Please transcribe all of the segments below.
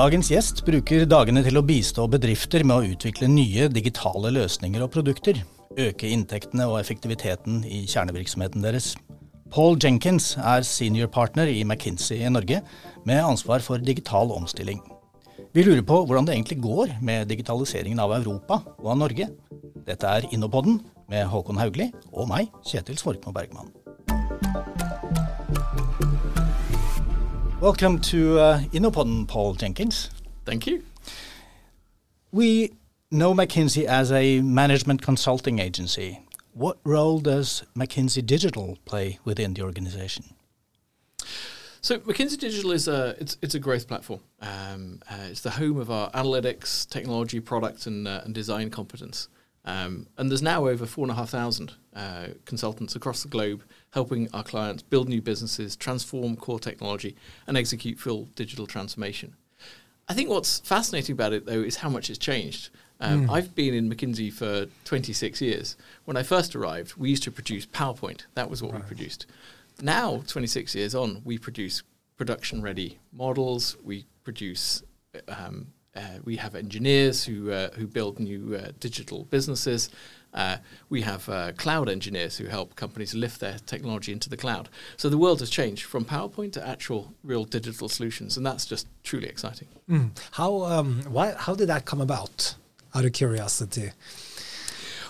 Dagens gjest bruker dagene til å bistå bedrifter med å utvikle nye digitale løsninger og produkter. Øke inntektene og effektiviteten i kjernevirksomheten deres. Paul Jenkins er senior partner i McKinsey i Norge, med ansvar for digital omstilling. Vi lurer på hvordan det egentlig går med digitaliseringen av Europa og av Norge. Dette er Innopodden med Håkon Haugli og meg, Kjetil Svorkmo Bergman. Welcome to uh, Innopodden, Paul Jenkins. Thank you. We know McKinsey as a management consulting agency. What role does McKinsey Digital play within the organization? So McKinsey Digital is a it's it's a growth platform. Um, uh, it's the home of our analytics, technology, product, and, uh, and design competence. Um, and there's now over four and a half thousand uh, consultants across the globe helping our clients build new businesses, transform core technology, and execute full digital transformation. I think what's fascinating about it, though, is how much has changed. Um, mm. I've been in McKinsey for 26 years. When I first arrived, we used to produce PowerPoint. That was what right. we produced. Now, 26 years on, we produce production ready models, we produce um, uh, we have engineers who uh, who build new uh, digital businesses. Uh, we have uh, cloud engineers who help companies lift their technology into the cloud. So the world has changed from PowerPoint to actual real digital solutions, and that's just truly exciting. Mm. How um, why how did that come about? Out of curiosity.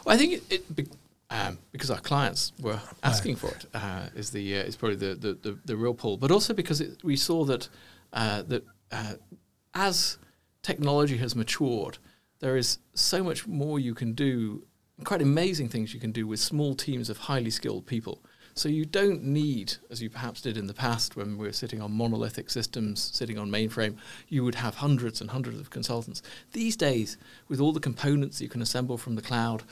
Well, I think it, it be, um, because our clients were asking for it uh, is the is probably the, the, the, the, real pull, but also because it, we saw that that as technology has matured, there is so much more you can do, quite amazing things you can do with small teams of highly skilled people. So you don't need, as you perhaps did in the past when we were sitting on monolithic systems, sitting on mainframe, you would have hundreds and hundreds of consultants. These days, with all the components you can assemble from the cloud,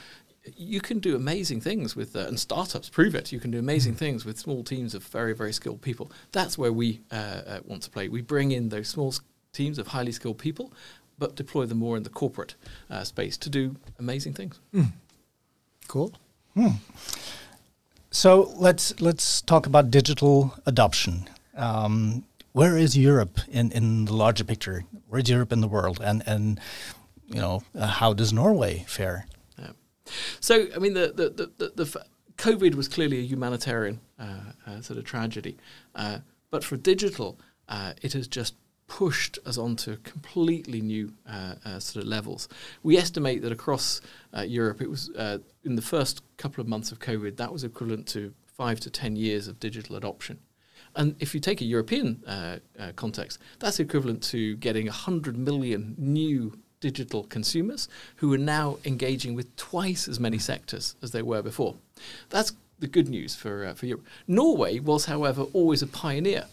you can do amazing things with, uh, and startups prove it. You can do amazing mm. things with small teams of very, very skilled people. That's where we uh, uh, want to play. We bring in those small teams of highly skilled people, but deploy them more in the corporate uh, space to do amazing things. Mm. Cool. Hmm. So let's let's talk about digital adoption. Um, where is Europe in, in the larger picture? Where is Europe in the world? And and you know uh, how does Norway fare? Yeah. So I mean the the the, the, the COVID was clearly a humanitarian uh, uh, sort of tragedy, uh, but for digital, uh, it has just pushed us onto completely new uh, uh, sort of levels. We estimate that across uh, Europe, it was uh, in the first couple of months of COVID, that was equivalent to five to ten years of digital adoption. And if you take a European uh, uh, context, that's equivalent to getting 100 million new digital consumers who are now engaging with twice as many sectors as they were before. That's the good news for, for Europe. Norway was, however, always a pioneer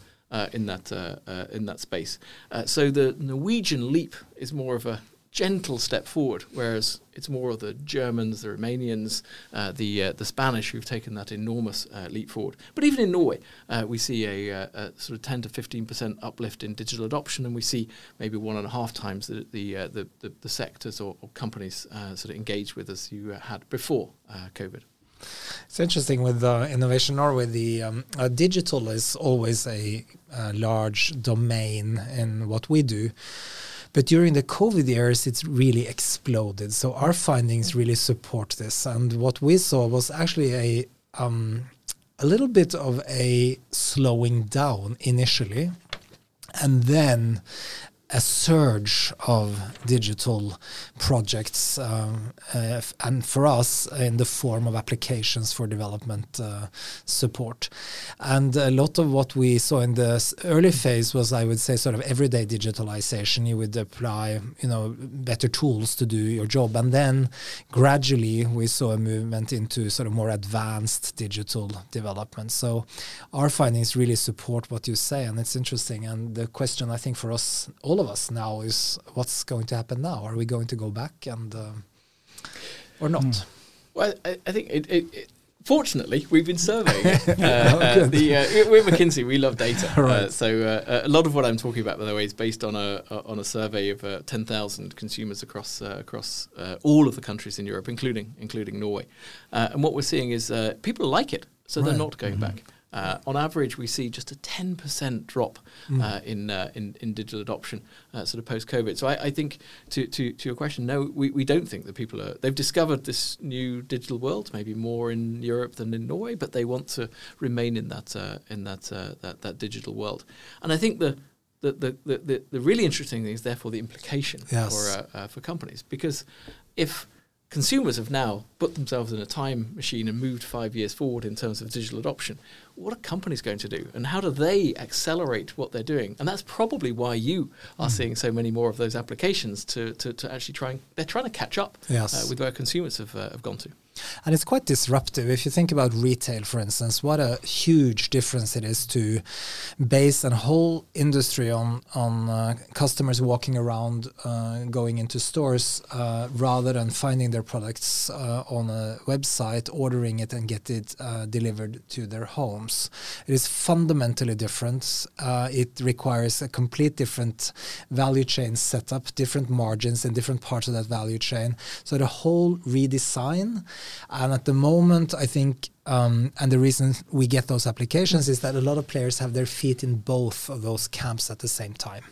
in that uh, uh, in that space. Uh, so the Norwegian leap is more of a gentle step forward, whereas it's more of the Germans, the Romanians, uh, the uh, the Spanish who've taken that enormous leap forward. But even in Norway, we see a, a, sort of 10 to 15 percent uplift in digital adoption, and we see maybe one and a half times the the the, the, the, sectors or, or companies sort of engaged with as you had before COVID. It's interesting with uh, Innovation Norway, the um, uh, digital is always a, a, large domain in what we do. But during the COVID years, it's really exploded. So our findings really support this. And what we saw was actually a um, a little bit of a slowing down initially, and then a surge of digital projects, um, uh, and for us, in the form of applications for development uh, support. And a lot of what we saw in the early phase was, I would say, sort of everyday digitalization. You would apply, you know, better tools to do your job, and then gradually we saw a movement into sort of more advanced digital development. So our findings really support what you say, and it's interesting. And the question I think for us all all of us now is what's going to happen now? Are we going to go back and uh, or not? Mm. Well, I, I think it, it, it, Fortunately, we've been surveying. Uh, oh, uh, the, uh, we're McKinsey. We love data. Uh, right. so uh, a lot of what I'm talking about, by the way, is based on a on a survey of 10,000 consumers across across all of the countries in Europe, including including Norway. and what we're seeing is people like it, so right. they're not going mm -hmm. back. Uh, on average, we see just a 10% drop Mm. uh, in, uh, in in digital adoption, uh, sort of post COVID. So I, I think to, to to your question, no, we, we don't think that people are they've discovered this new digital world, maybe more in Europe than in Norway, but they want to remain in that uh, in that, uh, that that digital world. And I think the the, the, the, the, really interesting thing is therefore the implication Yes. for uh, uh, for companies because if consumers have now put themselves in a time machine and moved five years forward in terms of digital adoption, what are companies going to do and how do they accelerate what they're doing? And that's probably why you are seeing so many more of those applications to, to, to actually try and they're trying to catch up Yes. uh, with where consumers have, uh, have gone to. And it's quite disruptive. If you think about retail, for instance, what a huge difference it is to base a whole industry on on uh, customers walking around, uh, going into stores, uh, rather than finding their products uh, on a website, ordering it, and get it uh, delivered to their It is fundamentally different. Uh, it requires a complete different value chain setup, different margins in different parts of that value chain. So the whole redesign. And at the moment, I think, um, and the reason we get those applications is that a lot of players have their feet in both of those camps at the same time.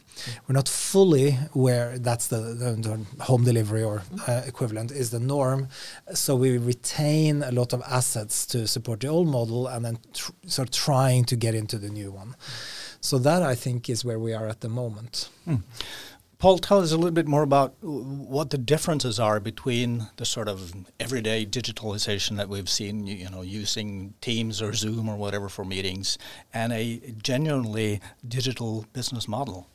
We're not fully where that's the, the, the home delivery or uh, equivalent is the norm. So we retain a lot of assets to support the old model and then tr- sort of trying to get into the new one. So that I think is where we are at the moment. Paul, tell us a little bit more about what the differences are between the sort of everyday digitalization that we've seen, you, know, using Teams or Zoom or whatever for meetings, and a genuinely digital business model.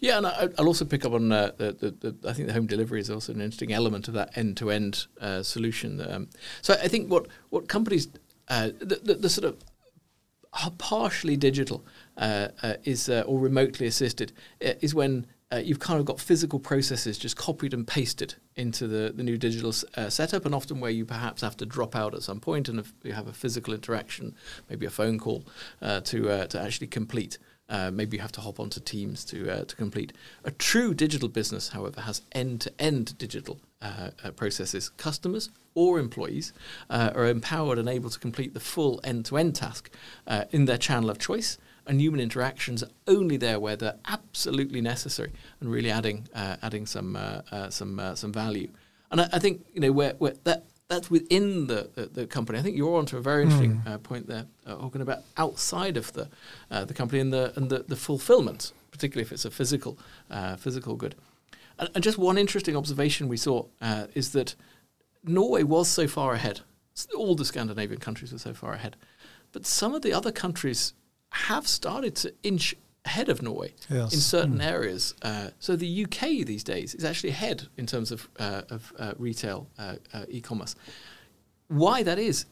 Yeah, and I, I'll also pick up on uh, the, the, the. I think the home delivery is also an interesting element of that end-to-end uh, solution. Um, so I think what what companies, uh, the, the, sort of partially digital uh, uh, is or remotely assisted is when uh, you've kind of got physical processes just copied and pasted into the, the new digital uh, setup, and often where you perhaps have to drop out at some point and you have a physical interaction, maybe a phone call uh, to uh, to actually complete. Uh, maybe you have to hop onto Teams to uh, to complete. A true digital business, however, has end-to-end digital uh, uh, processes. Customers or employees are empowered and able to complete the full end-to-end task uh, in their channel of choice. And human interactions are only there where they're absolutely necessary and really adding uh, adding some uh, uh, some uh, some value. And I, I think you know where, where that that's within the, the, the company. I think you're onto a very interesting uh, point there, uh, talking about outside of the uh, the company and the and the, the fulfillment, particularly if it's a physical uh, physical good. And, and just one interesting observation we saw uh, is that Norway was so far ahead. All the Scandinavian countries were so far ahead, but some of the other countries have started to inch ahead of Norway Yes. in certain areas. Uh, so the UK these days is actually ahead in terms of uh, of uh, retail uh, uh, e-commerce. Why that is,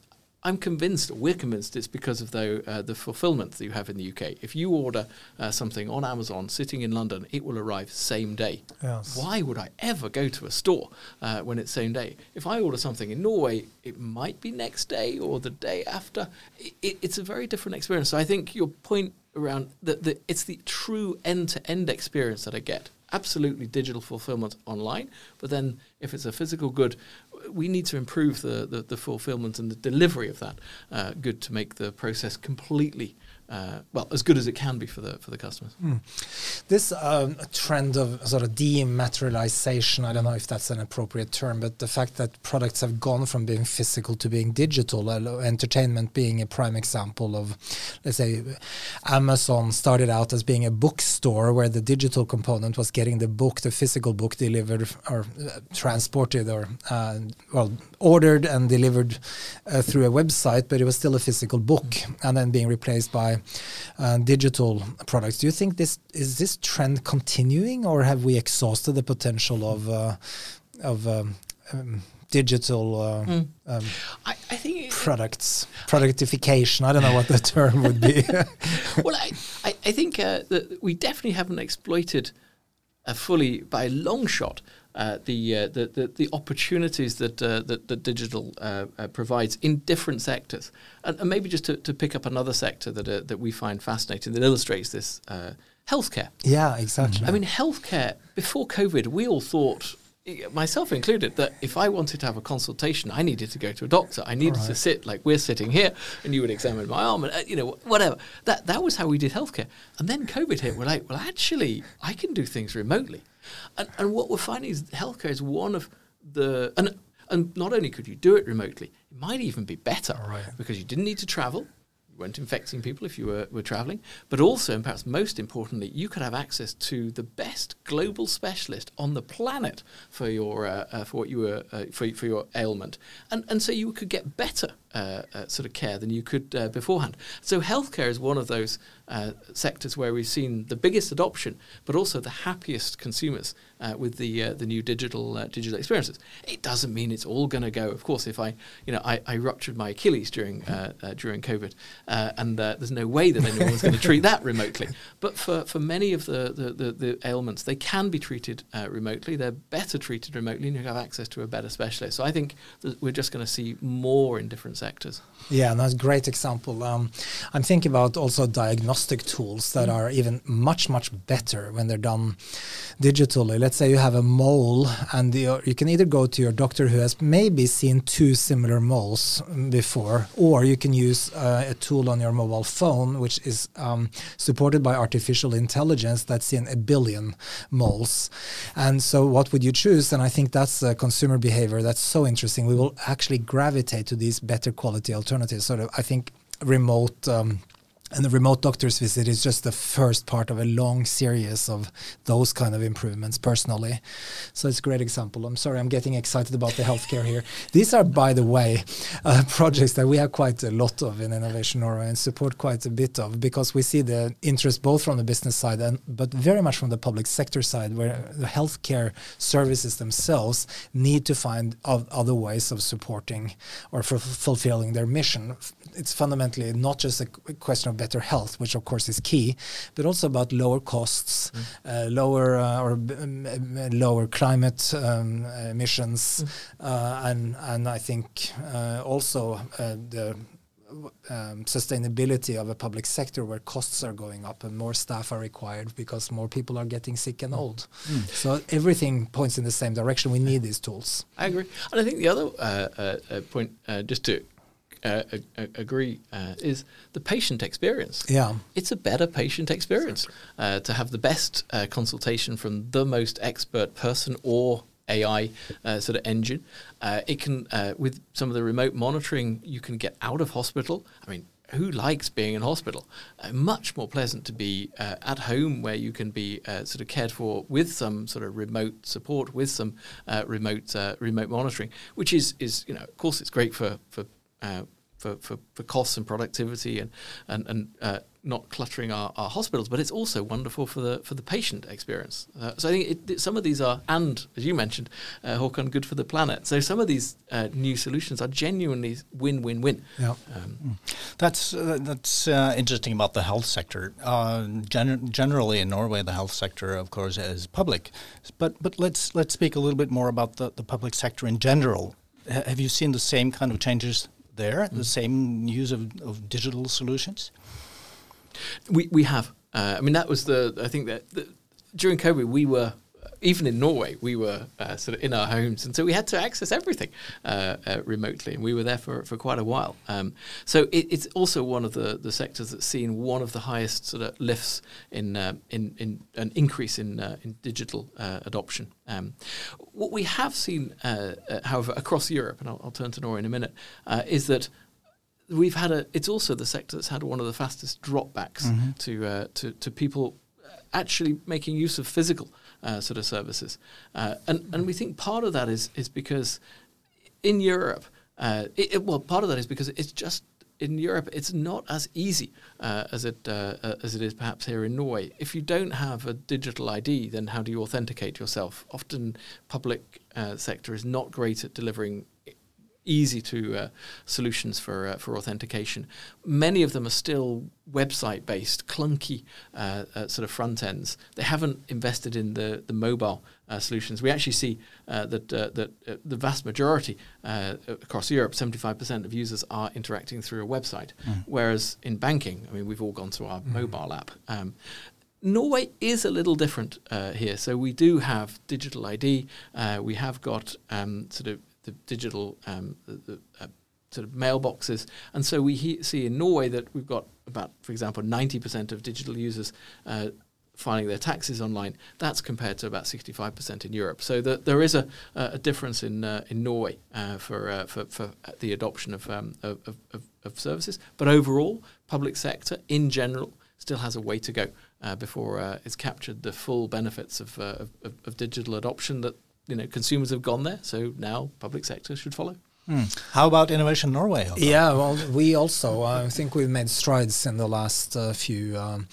I'm convinced, we're convinced, it's because of the uh, the fulfillment that you have in the UK. If you order uh, something on Amazon, sitting in London, it will arrive same day. Yes. Why would I ever go to a store uh, when it's same day? If I order something in Norway, it might be next day or the day after. It, it, it's a very different experience. So I think your point around that the, it's the true end-to-end experience that I get. Absolutely digital fulfillment online, but then if it's a physical good, we need to improve the, the, the fulfillment and the delivery of that uh, good to make the process completely uh, well as good as it can be for the for the customers. This um, trend of sort of dematerialization, I don't know if that's an appropriate term, but the fact that products have gone from being physical to being digital, uh, entertainment being a prime example of, let's say, Amazon started out as being a bookstore where the digital component was getting the book, the physical book delivered or uh, transported or, uh, well, ordered and delivered uh, through a website, but it was still a physical book and then being replaced by uh, digital products. Do you think this is this trend continuing, or have we exhausted the potential of uh, of um, um, digital uh, Mm. um, I, I think products, productification? I don't know what the term would be. well, I, I, I think uh, that we definitely haven't exploited uh, fully by a long shot uh, the, uh, the, the the opportunities that uh, that, that digital uh, uh, provides in different sectors, and, and maybe just to, to pick up another sector that uh, that we find fascinating that illustrates this: uh, healthcare. yeah, exactly. I mean, healthcare before COVID, we all thought myself included, that if I wanted to have a consultation, I needed to go to a doctor. I needed right. to sit like we're sitting here, and you would examine my arm, and uh, you know whatever. That that was how we did healthcare. And then COVID hit. We're like, well, actually, I can do things remotely. And and what we're finding is healthcare is one of the and and not only could you do it remotely, it might even be better right. because you didn't need to travel weren't infecting people if you were, were traveling, but also, and perhaps most importantly, you could have access to the best global specialist on the planet for your uh, uh, for what you were uh, for, for your ailment, and and so you could get better uh, uh, sort of care than you could uh, beforehand. So healthcare is one of those uh, sectors where we've seen the biggest adoption, but also the happiest consumers uh, with the the new digital digital experiences. It doesn't mean it's all going to go. Of course, if I you know I, I ruptured my Achilles during during COVID, and there's no way that anyone's going to treat that remotely. But for, for many of the, the, the, the ailments, they can be treated remotely. They're better treated remotely, and you have access to a better specialist. So I think we're just going to see more in different sectors. Yeah, that's a great example. Um, I'm thinking about also diagnostic tools that are even much, much better when they're done digitally. Let's say you have a mole and the, you can either go to your doctor who has maybe seen two similar moles before, or you can use uh, a tool on your mobile phone, which is um, supported by artificial intelligence that's seen a billion moles. And so what would you choose? And I think that's a consumer behavior that's so interesting. We will actually gravitate to these better quality alternatives. Sort of, I think remote um, and the remote doctor's visit is just the first part of a long series of those kind of improvements personally. So it's a great example. I'm sorry, I'm getting excited about the healthcare here. These are, by the way, uh, projects that we have quite a lot of in Innovation Norway and support quite a bit of because we see the interest both from the business side and but very much from the public sector side where the healthcare services themselves need to find other ways of supporting or fulfilling their mission. It's fundamentally not just a question of better health, which of course is key, but also about lower costs, mm. uh, lower uh, or lower climate um, emissions, mm. uh, and and I think uh, also uh, the um, sustainability of a public sector where costs are going up and more staff are required because more people are getting sick and mm. old. Mm. So everything points in the same direction. We need these tools. I agree, and I think the other uh, uh, point, uh, just to uh, agree uh, is the patient experience. Yeah, it's a better patient experience uh, to have the best uh, consultation from the most expert person or AI uh, sort of engine. Uh, it can with some of the remote monitoring, you can get out of hospital. I mean. Who likes being in hospital? much more pleasant to be at home, where you can be sort of cared for with some sort of remote support, with some remote remote monitoring, which is is you know of course it's great for for uh, for, for, for costs and productivity and and, and uh, not cluttering our, our hospitals, but it's also wonderful for the for the patient experience. Uh, so I think it, it, some of these are, and as you mentioned, uh, good for the planet. So some of these uh, new solutions are genuinely win-win-win. Yeah, um, mm. that's uh, that's uh, interesting about the health sector. Uh, gen- generally in Norway, the health sector, of course, is public, but but let's let's speak a little bit more about the, the public sector in general. H- have you seen the same kind of changes there, mm. the same use of, of digital solutions? We we have. Uh, I mean, that was the. I think that the, during COVID, we were even in Norway, we were uh, sort of in our homes, and so we had to access everything uh, uh, remotely, and we were there for, for quite a while. Um, so it, it's also one of the, the sectors that's seen one of the highest sort of lifts in uh, in, in an increase in uh, in digital uh, adoption. Um, what we have seen, however, across Europe, and I'll, I'll, turn to Norway in a minute, is that we've had a. It's also the sector that's had one of the fastest dropbacks mm-hmm. to, to to people actually making use of physical uh, sort of services. Uh, and, and we think part of that is, is because in Europe, uh, it, it, well, part of that is because it's just in Europe, it's not as easy uh, as it uh, uh, as it is perhaps here in Norway. If you don't have a digital ID, then how do you authenticate yourself? Often, public sector is not great at delivering easy to uh, solutions for uh, for authentication. Many of them are still website based, clunky uh, uh sort of front ends. They haven't invested in the the mobile uh, solutions. We actually see uh, that that the vast majority across Europe, seventy five percent of users are interacting through a website, mm. whereas in banking, I mean, we've all gone to our mm. mobile app. Um, Norway is a little different uh, here. So we do have digital ID. Uh, we have got um, sort of the digital um, the, the, uh, sort of mailboxes, and so we he- see in Norway that we've got about, for example, 90% of digital users uh, filing their taxes online. That's compared to about 65% in Europe. So the, there is a, a difference in uh, in Norway uh, for, uh, for for the adoption of, um, of, of, of services. But overall, public sector in general still has a way to go uh, before uh, it's captured the full benefits of, uh, of, of digital adoption that you know consumers have gone there. So now public sector should follow. Hmm. How about Innovation Norway? Yeah, well, we also, uh, I think we've made strides in the last uh, few um,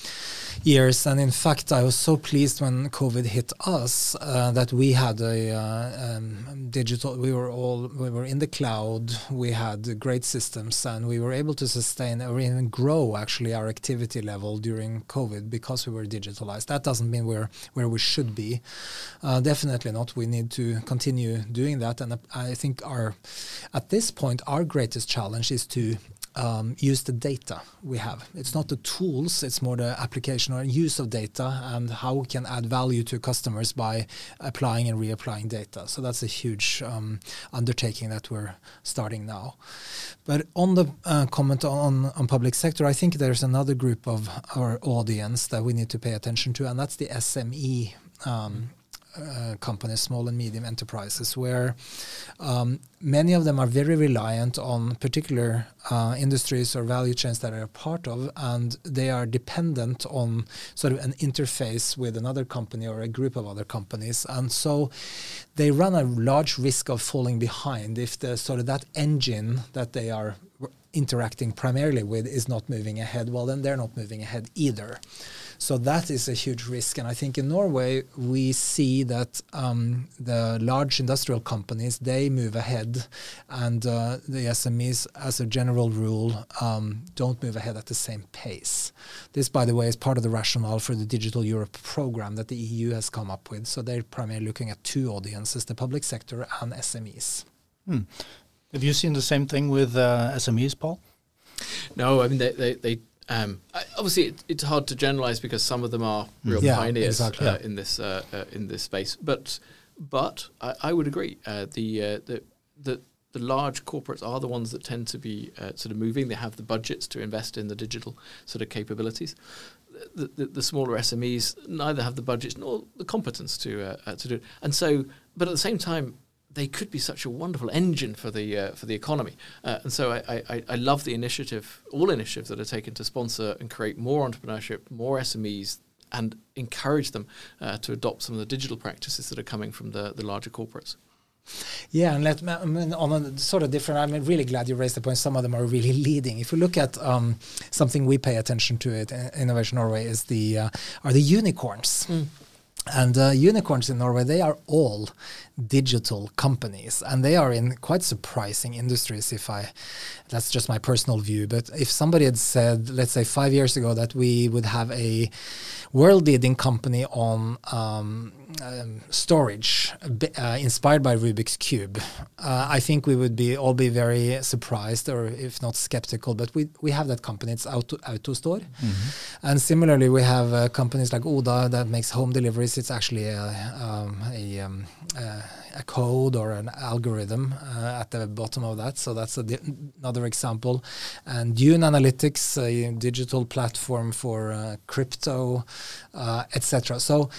years. And in fact, I was so pleased when COVID hit us uh, that we had a uh, um, digital, we were all, we were in the cloud, we had great systems, and we were able to sustain or even grow actually our activity level during COVID because we were digitalized. That doesn't mean we're where we should be. Uh, definitely not. We need to continue doing that. And I think our at this point, our greatest challenge is to um, use the data we have. It's not the tools, it's more the application or use of data and how we can add value to customers by applying and reapplying data. So that's a huge um, undertaking that we're starting now. But on the uh, comment on, on public sector, I think there's another group of our audience that we need to pay attention to, and that's the SME um, uh, companies, small and medium enterprises, where um, many of them are very reliant on particular uh, industries or value chains that they're part of, and they are dependent on sort of an interface with another company or a group of other companies, and so they run a large risk of falling behind if the sort of that engine that they are interacting primarily with is not moving ahead. Well, then they're not moving ahead either. So that is a huge risk. And I think in Norway, we see that um, the large industrial companies, they move ahead and uh, the SMEs, as a general rule, um, don't move ahead at the same pace. This, by the way, is part of the rationale for the Digital Europe program that the EU has come up with. So they're primarily looking at two audiences, the public sector and SMEs. Hmm. Have you seen the same thing with uh, SMEs, Paul? No, I mean they, they, they um, obviously, it, it's hard to generalize because some of them are real yeah, pioneers exactly. uh, in this uh, uh, in this space. But but I, I would agree. Uh, the, uh, the the the large corporates are the ones that tend to be uh, sort of moving. They have the budgets to invest in the digital sort of capabilities. The, the, the smaller SMEs neither have the budgets nor the competence to to do it. And so, but at the same time, they could be such a wonderful engine for the uh, for the economy. Uh, and so I, I, I, love the initiative, all initiatives that are taken to sponsor and create more entrepreneurship, more SMEs, and encourage them uh, to adopt some of the digital practices that are coming from the, the larger corporates. Yeah, and let me, I mean, on a sort of different. I'm really glad you raised the point. Some of them are really leading. If you look at um, something we pay attention to at Innovation Norway is the uh, are the unicorns. Mm. And uh, unicorns in Norway, they are all digital companies, and they are in quite surprising industries. If I, that's just my personal view, but if somebody had said, let's say five years ago, that we would have a world-leading company on um, um, storage uh, inspired by Rubik's cube, uh, I think we would be all be very surprised, or if not skeptical. But we we have that company. It's Auto AutoStore, mm-hmm. and similarly we have uh, companies like Oda that makes home deliveries. It's actually a um, a, um, a, code or an algorithm uh, at the bottom of that. So that's another example. And Dune Analytics, a digital platform for uh, crypto, uh, etc. So.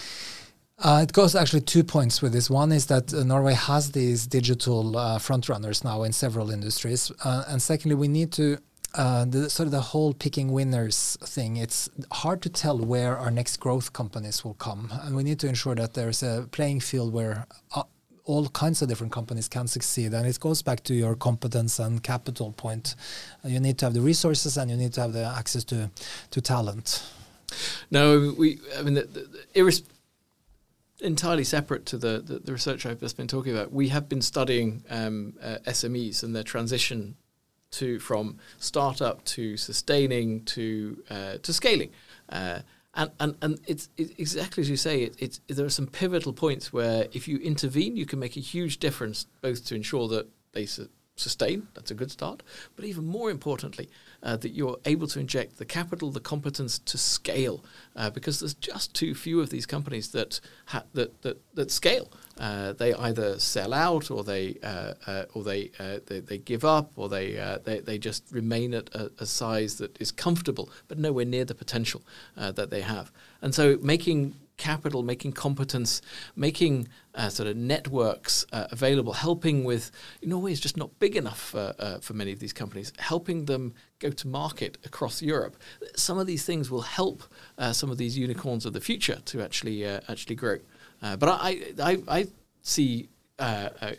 Uh, it goes actually two points with this. One is that uh, Norway has these digital uh, frontrunners now in several industries, uh, and secondly, we need to uh, the sort of the whole picking winners thing. It's hard to tell where our next growth companies will come, and we need to ensure that there's a playing field where uh, all kinds of different companies can succeed. And it goes back to your competence and capital point. you need to have the resources, and you need to have the access to to talent. No, we. I mean, the, the, the entirely separate to the, the, the, research I've just been talking about, we have been studying um, uh, SMEs and their transition to from startup to sustaining to uh, to scaling. Uh, and, and, and it's, it's, exactly as you say, it, it's, there are some pivotal points where if you intervene, you can make a huge difference, both to ensure that they su- sustain. That's a good start. But even more importantly, uh, that you're able to inject the capital, the competence to scale, uh, because there's just too few of these companies that ha- that, that that scale. Uh, they either sell out, or they uh, uh, or they, uh, they, they give up, or they they, they just remain at a, a, size that is comfortable, but nowhere near the potential that they have. And so making capital, making competence, making uh, sort of networks uh, available, helping with Norway is just not big enough uh, uh, for many of these companies, helping them go to market across Europe. Some of these things will help uh, some of these unicorns of the future to actually uh, actually grow. but I, I, I see I,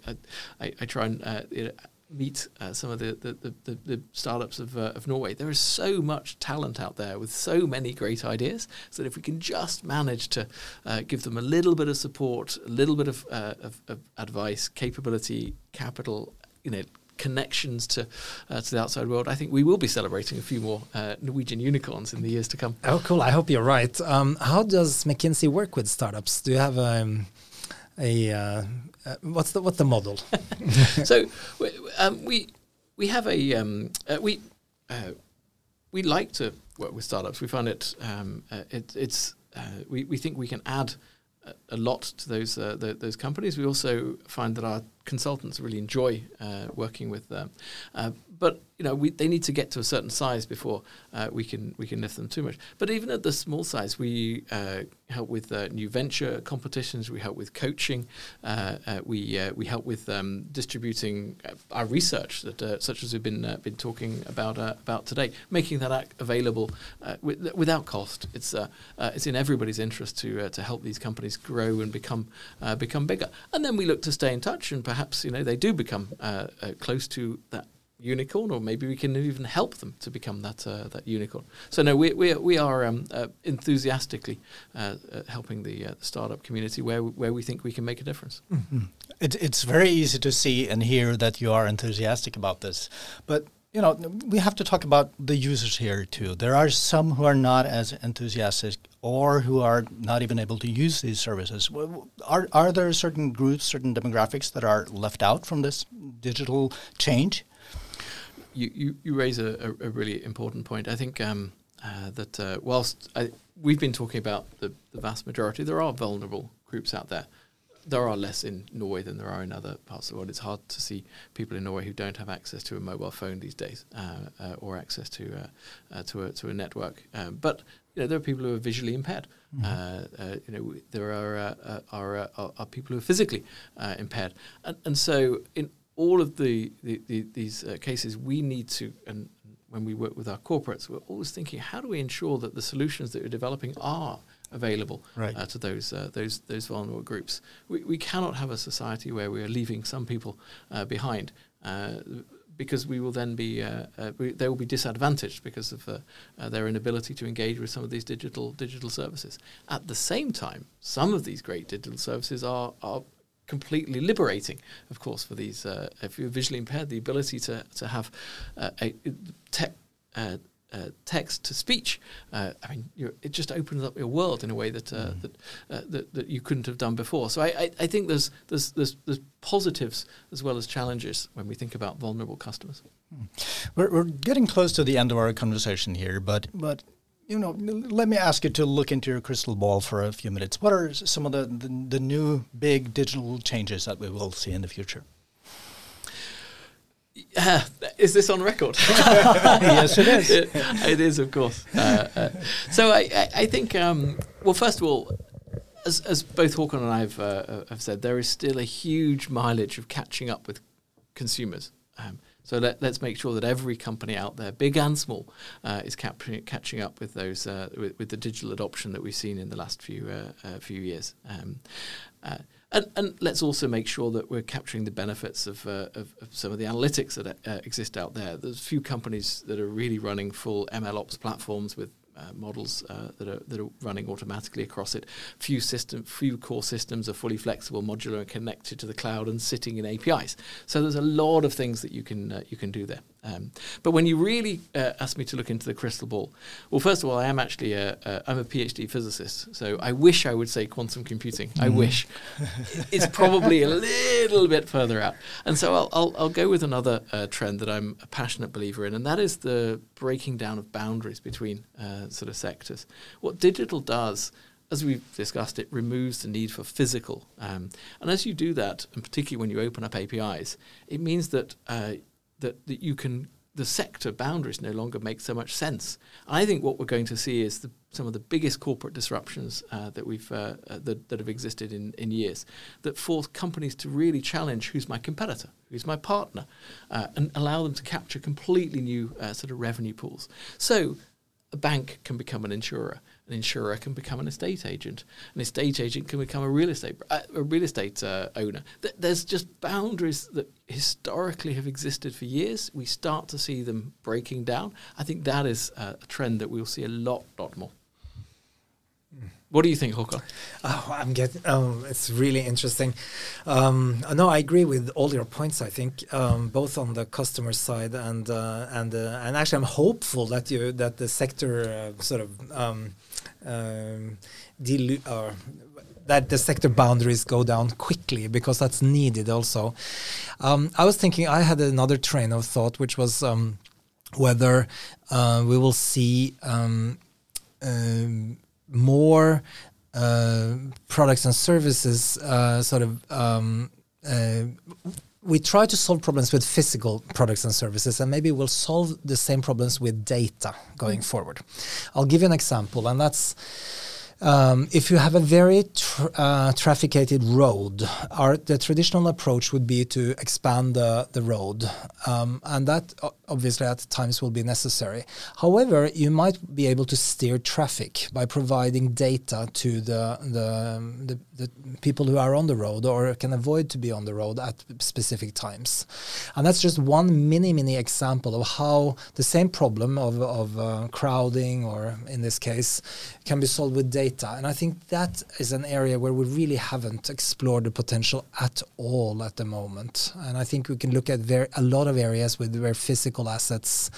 I, I, try and meet uh, some of the, the, the, the startups of, uh, of Norway. There is so much talent out there with so many great ideas. So that if we can just manage to uh, give them a little bit of support, a little bit of, uh, of, of, advice, capability, capital, you know, connections to uh, to the outside world, I think we will be celebrating a few more uh, Norwegian unicorns in the years to come. Oh, cool! I hope you're right. Um, how does McKinsey work with startups? Do you have um, a uh, uh, what's the what's the model? so um, we we have a um, uh, we uh, we like to work with startups. We find it, um, uh, it it's uh, we we think we can add a, a lot to those the, those companies. We also find that our consultants really enjoy working with them, but you know, we, they need to get to a certain size before uh, we can we can lift them too much. But even at the small size, we uh, help with uh, new venture competitions. We help with coaching. Uh, uh, we uh, we help with um, distributing our research that such as we've been been talking about about today, making that act available with, without cost. It's it's in everybody's interest to to help these companies grow and become become bigger. And then we look to stay in touch, and perhaps you know they do become close to that unicorn, or maybe we can even help them to become that uh, that unicorn. So no, we we, we are um, uh, enthusiastically uh, uh helping the, uh, the, startup community where where we think we can make a difference. Mm-hmm. It, it's very easy to see and hear that you are enthusiastic about this, but. You know, we have to talk about the users here too. There are some who are not as enthusiastic or who are not even able to use these services. Are, are there certain groups, certain demographics that are left out from this digital change? you, you, you raise a, a, really important point. I think um, uh, that uh, whilst I, we've been talking about the, the vast majority, there are vulnerable groups out there. There are less in Norway than there are in other parts of the world. It's hard to see people in Norway who don't have access to a mobile phone these days uh, uh or access to uh, uh, to a to a network. Um, but you know, there are people who are visually impaired. Mm-hmm. you know, there are are, are, are people who are physically impaired, and, and so in all of the, the, the these uh, cases, we need to, and when we work with our corporates, we're always thinking, how do we ensure that the solutions that we're developing are available right. uh, to those uh, those those vulnerable groups? We, we cannot have a society where we are leaving some people uh, behind. Uh, because we will then be, uh, we, they will be disadvantaged because of their inability to engage with some of these digital digital services. At the same time, some of these great digital services are, are completely liberating, of course, for these. Uh, if you're visually impaired, the ability to to have uh, a te- uh, uh text to speech. Uh, I mean, it just opens up your world in a way that uh, mm. that, that, that you couldn't have done before. So I, I, I, think there's, there's there's there's positives as well as challenges when we think about vulnerable customers. Mm. We're, we're getting close to the end of our conversation here, but but you know, let me ask you to look into your crystal ball for a few minutes. What are some of the, the, the new big digital changes that we will see in the future? Uh, is this on record? yes, it is. it, it is, of course. Uh, uh, so I, I, I think, um, well, first of all, as, as both Håkon and I have, uh, have said, there is still a huge mileage of catching up with consumers. Um, so let, us make sure that every company out there, big and small, uh, is capturing, catching up with those uh, with, with, the digital adoption that we've seen in the last few uh, uh few years. Um, uh, and, and, let's also make sure that we're capturing the benefits of, uh, of, of some of the analytics that exist out there. There's few companies that are really running full ML ops platforms with uh, models uh, that are that are running automatically across it. Few system, few core systems are fully flexible, modular, and connected to the cloud and sitting in APIs. So there's a lot of things that you can uh, you can do there. Um, but when you really uh, ask me to look into the crystal ball, well, first of all, I am actually a, a I'm a PhD physicist, so I wish I would say quantum computing. Mm. I wish it's probably a little bit further out, and so I'll I'll, I'll go with another uh, trend that I'm a passionate believer in, and that is the breaking down of boundaries between uh, sort of sectors. What digital does as we've discussed, it removes the need for physical. Um, and as you do that, and particularly when you open up APIs, it means that uh, that, that you can the sector boundaries no longer make so much sense. I think what we're going to see is the, some of the biggest corporate disruptions uh, that we've uh, uh, that, that have existed in, in years that force companies to really challenge who's my competitor, who's my partner, uh, and allow them to capture completely new uh, sort of revenue pools. So a bank can become an insurer an insurer can become an estate agent. An estate agent can become a real estate uh, a real estate uh, owner. Th- there's just boundaries that historically have existed for years. We start to see them breaking down. I think that is uh, a trend that we'll see a lot, lot more. What do you think, Håkon? Oh, I'm getting. Um, it's really interesting. Um, no, I agree with all your points. I think um, both on the customer side and uh, and uh, and actually, I'm hopeful that you that the sector uh, sort of um, um, or that the sector boundaries go down quickly because that's needed also. Um, I was thinking I had another train of thought, which was um, whether uh, we will see um more uh, products and services uh, sort of um, uh, we try to solve problems with physical products and services, and maybe we'll solve the same problems with data going forward. I'll give you an example, and that's um, if you have a very tra uh, trafficated road, our, the traditional approach would be to expand the, the road, um, and that obviously at times will be necessary. However, you might be able to steer traffic by providing data to the, the, the, the people who are on the road or can avoid to be on the road at specific times. And that's just one mini, mini example of how the same problem of, of uh, crowding, or in this case, can be solved with data. And I think that is an area where we really haven't explored the potential at all at the moment. And I think we can look at very, a lot of areas with where physical assets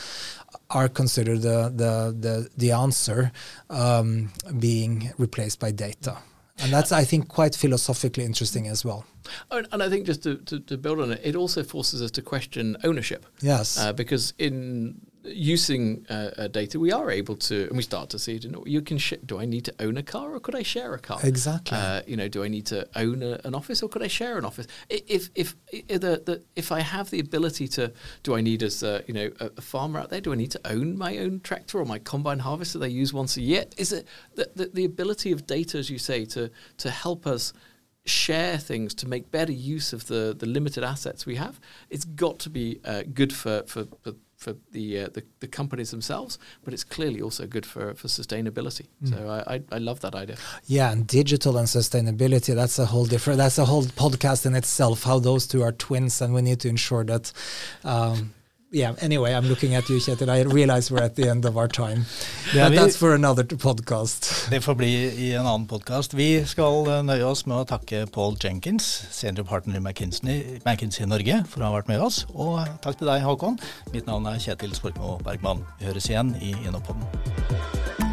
are considered the, the, the, the answer um, being replaced by data. And that's, I think, quite philosophically interesting as well. And I think just to, to, to build on it, it also forces us to question ownership. Yes. Uh, because in using uh, uh, data, we are able to, and we start to see it. In, you can. Sh- do I need to own a car, or could I share a car? Exactly. Uh, you know, do I need to own a, an office, or could I share an office? If if if, the, the, if I have the ability to, do I need as a, you know a, a, farmer out there? Do I need to own my own tractor or my combine harvester they use once a year? Is it the, the, the ability of data, as you say, to to help us share things to make better use of the, the limited assets we have, it's got to be uh, good for, for, for for the, uh, the, the companies themselves, but it's clearly also good for for sustainability. Mm. So I, I, I love that idea. Yeah, and digital and sustainability that's a whole different that's a whole podcast in itself. How those two are twins, and we need to ensure that um, yeah, anyway, I'm looking at you, Kjetil. I realize we're at the end of our time. But that's for another podcast. Det får bli i en annen podkast. Vi skal eh, nøye oss med å takke Paul Jenkins, senior partner i McKinsey, McKinsey Norge, for å ha vært med oss. Og takk til deg, Håkon. Mitt navn er Kjetil Sporkmo Bergman. Vi høres igjen i Innopodden.